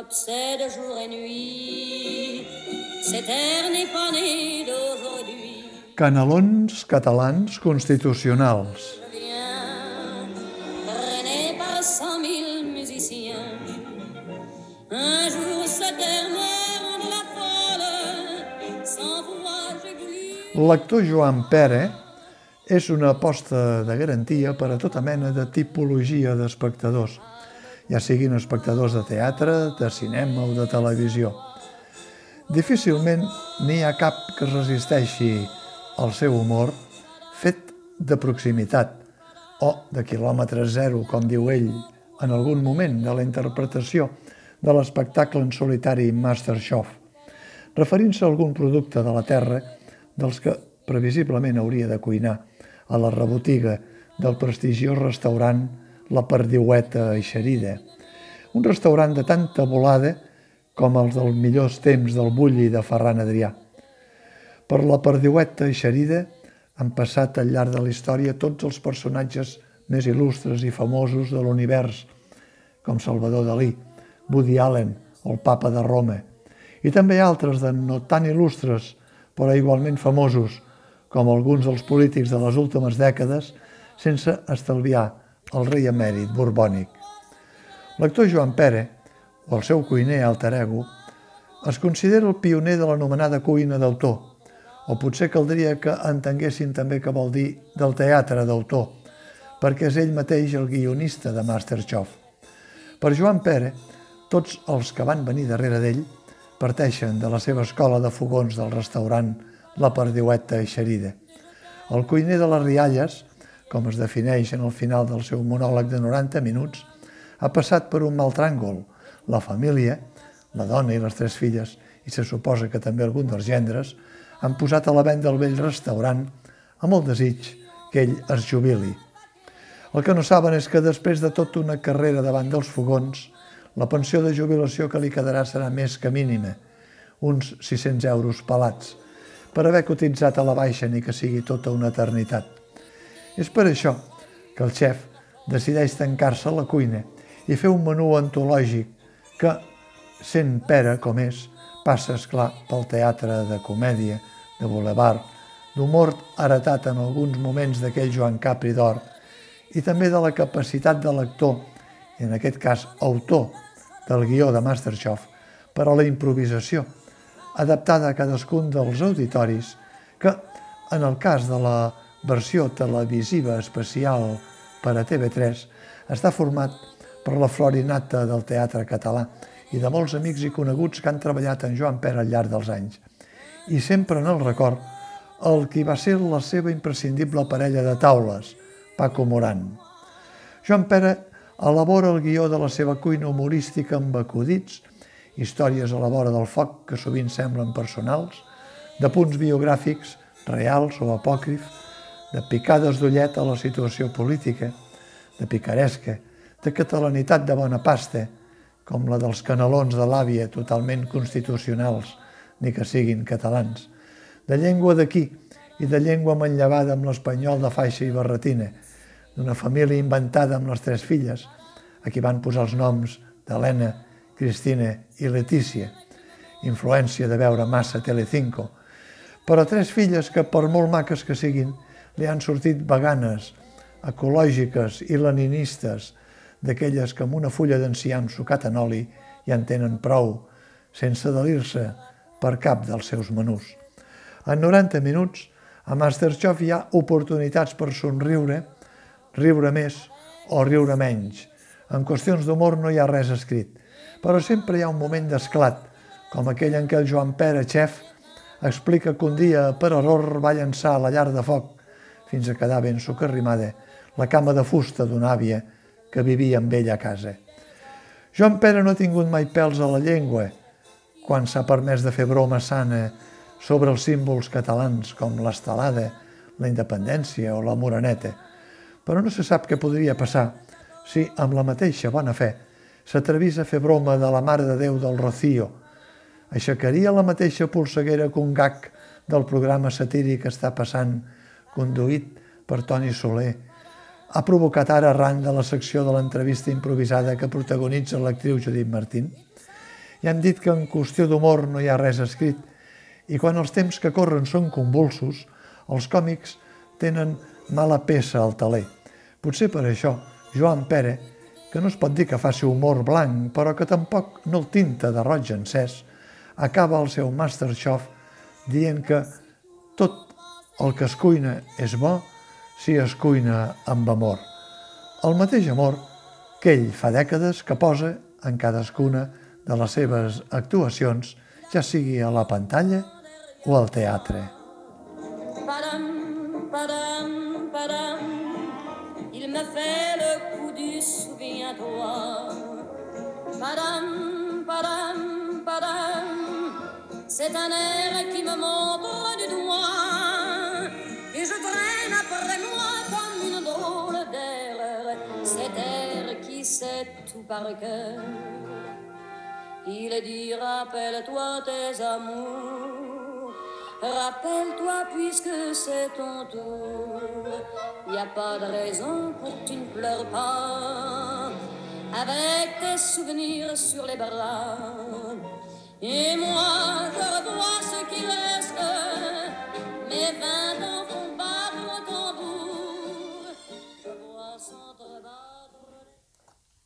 m'obsède jour et nuit. Cette terre n'est pas née d'aujourd'hui. Canelons catalans constitucionals. Traîné par cent mille musiciens. Un jour cette folle, sans j'ai voulu. L'actor Joan Pere és una aposta de garantia per a tota mena de tipologia d'espectadors, ja siguin espectadors de teatre, de cinema o de televisió. Difícilment n'hi ha cap que es resisteixi al seu humor fet de proximitat o de quilòmetre zero, com diu ell, en algun moment de la interpretació de l'espectacle en solitari Masterchef, referint-se a algun producte de la terra dels que previsiblement hauria de cuinar a la rebotiga del prestigiós restaurant La Perdiueta Eixerida, un restaurant de tanta volada com els dels millors temps del Bulli de Ferran Adrià. Per la Perdiueta Eixerida han passat al llarg de la història tots els personatges més il·lustres i famosos de l'univers, com Salvador Dalí, Woody Allen o el papa de Roma, i també altres de no tan il·lustres, però igualment famosos, com alguns dels polítics de les últimes dècades, sense estalviar el rei emèrit borbònic. L'actor Joan Pere, o el seu cuiner alter ego, es considera el pioner de l'anomenada cuina d'autor, o potser caldria que entenguessin també què vol dir del teatre d'autor, perquè és ell mateix el guionista de Masterchef. Per Joan Pere, tots els que van venir darrere d'ell parteixen de la seva escola de fogons del restaurant la perdiueta eixerida. El cuiner de les rialles, com es defineix en el final del seu monòleg de 90 minuts, ha passat per un mal tràngol. La família, la dona i les tres filles, i se suposa que també algun dels gendres, han posat a la venda el vell restaurant amb el desig que ell es jubili. El que no saben és que després de tota una carrera davant dels fogons, la pensió de jubilació que li quedarà serà més que mínima, uns 600 euros pelats, per haver cotitzat a la baixa ni que sigui tota una eternitat. És per això que el xef decideix tancar-se a la cuina i fer un menú antològic que, sent pera com és, passa, esclar, pel teatre de comèdia, de boulevard, d'humor heretat en alguns moments d'aquell Joan Capri d'Or i també de la capacitat de l'actor, i en aquest cas autor del guió de Masterchef, per a la improvisació, adaptada a cadascun dels auditoris, que, en el cas de la versió televisiva especial per a TV3, està format per la florinata del teatre català i de molts amics i coneguts que han treballat en Joan Pere al llarg dels anys. I sempre en el record el qui va ser la seva imprescindible parella de taules, Paco Moran. Joan Pere elabora el guió de la seva cuina humorística amb acudits històries a la vora del foc que sovint semblen personals, de punts biogràfics reals o apòcrif, de picades d'ullet a la situació política, de picaresca, de catalanitat de bona pasta, com la dels canelons de l'àvia totalment constitucionals, ni que siguin catalans, de llengua d'aquí i de llengua manllevada amb l'espanyol de faixa i barretina, d'una família inventada amb les tres filles, a qui van posar els noms d'Helena, Cristina i Letícia, influència de veure massa Telecinco, però tres filles que, per molt maques que siguin, li han sortit veganes, ecològiques i leninistes, d'aquelles que amb una fulla d'enciam sucat en oli ja en tenen prou, sense delir-se per cap dels seus menús. En 90 minuts, a Masterchef hi ha oportunitats per somriure, riure més o riure menys. En qüestions d'humor no hi ha res escrit però sempre hi ha un moment d'esclat, com aquell en què el Joan Pere, xef, explica que un dia, per error, va llançar a la llar de foc, fins a quedar ben socarrimada, la cama de fusta d'una àvia que vivia amb ell a casa. Joan Pere no ha tingut mai pèls a la llengua, quan s'ha permès de fer broma sana sobre els símbols catalans com l'estelada, la independència o la moreneta, però no se sap què podria passar si, amb la mateixa bona fe, s'atrevís a fer broma de la Mare de Déu del Rocío. Aixecaria la mateixa polseguera que un gag del programa satíric que està passant, conduït per Toni Soler. Ha provocat ara arran de la secció de l'entrevista improvisada que protagonitza l'actriu Judit Martín. Ja hem dit que en qüestió d'humor no hi ha res escrit, i quan els temps que corren són convulsos, els còmics tenen mala peça al taler. Potser per això, Joan Pere, que no es pot dir que faci humor blanc, però que tampoc no el tinta de roig encès, acaba el seu Masterchef dient que tot el que es cuina és bo si es cuina amb amor. El mateix amor que ell fa dècades que posa en cadascuna de les seves actuacions, ja sigui a la pantalla o al teatre. Padam, padam, padam, il me fait le coup du souviens-toi. Padam, padam, padam, c'est un air qui me montre par cœur. Il dit rappelle-toi tes amours, rappelle-toi puisque c'est ton tour. Y a pas de raison pour que tu ne pleures pas, avec tes souvenirs sur les bras. Et moi je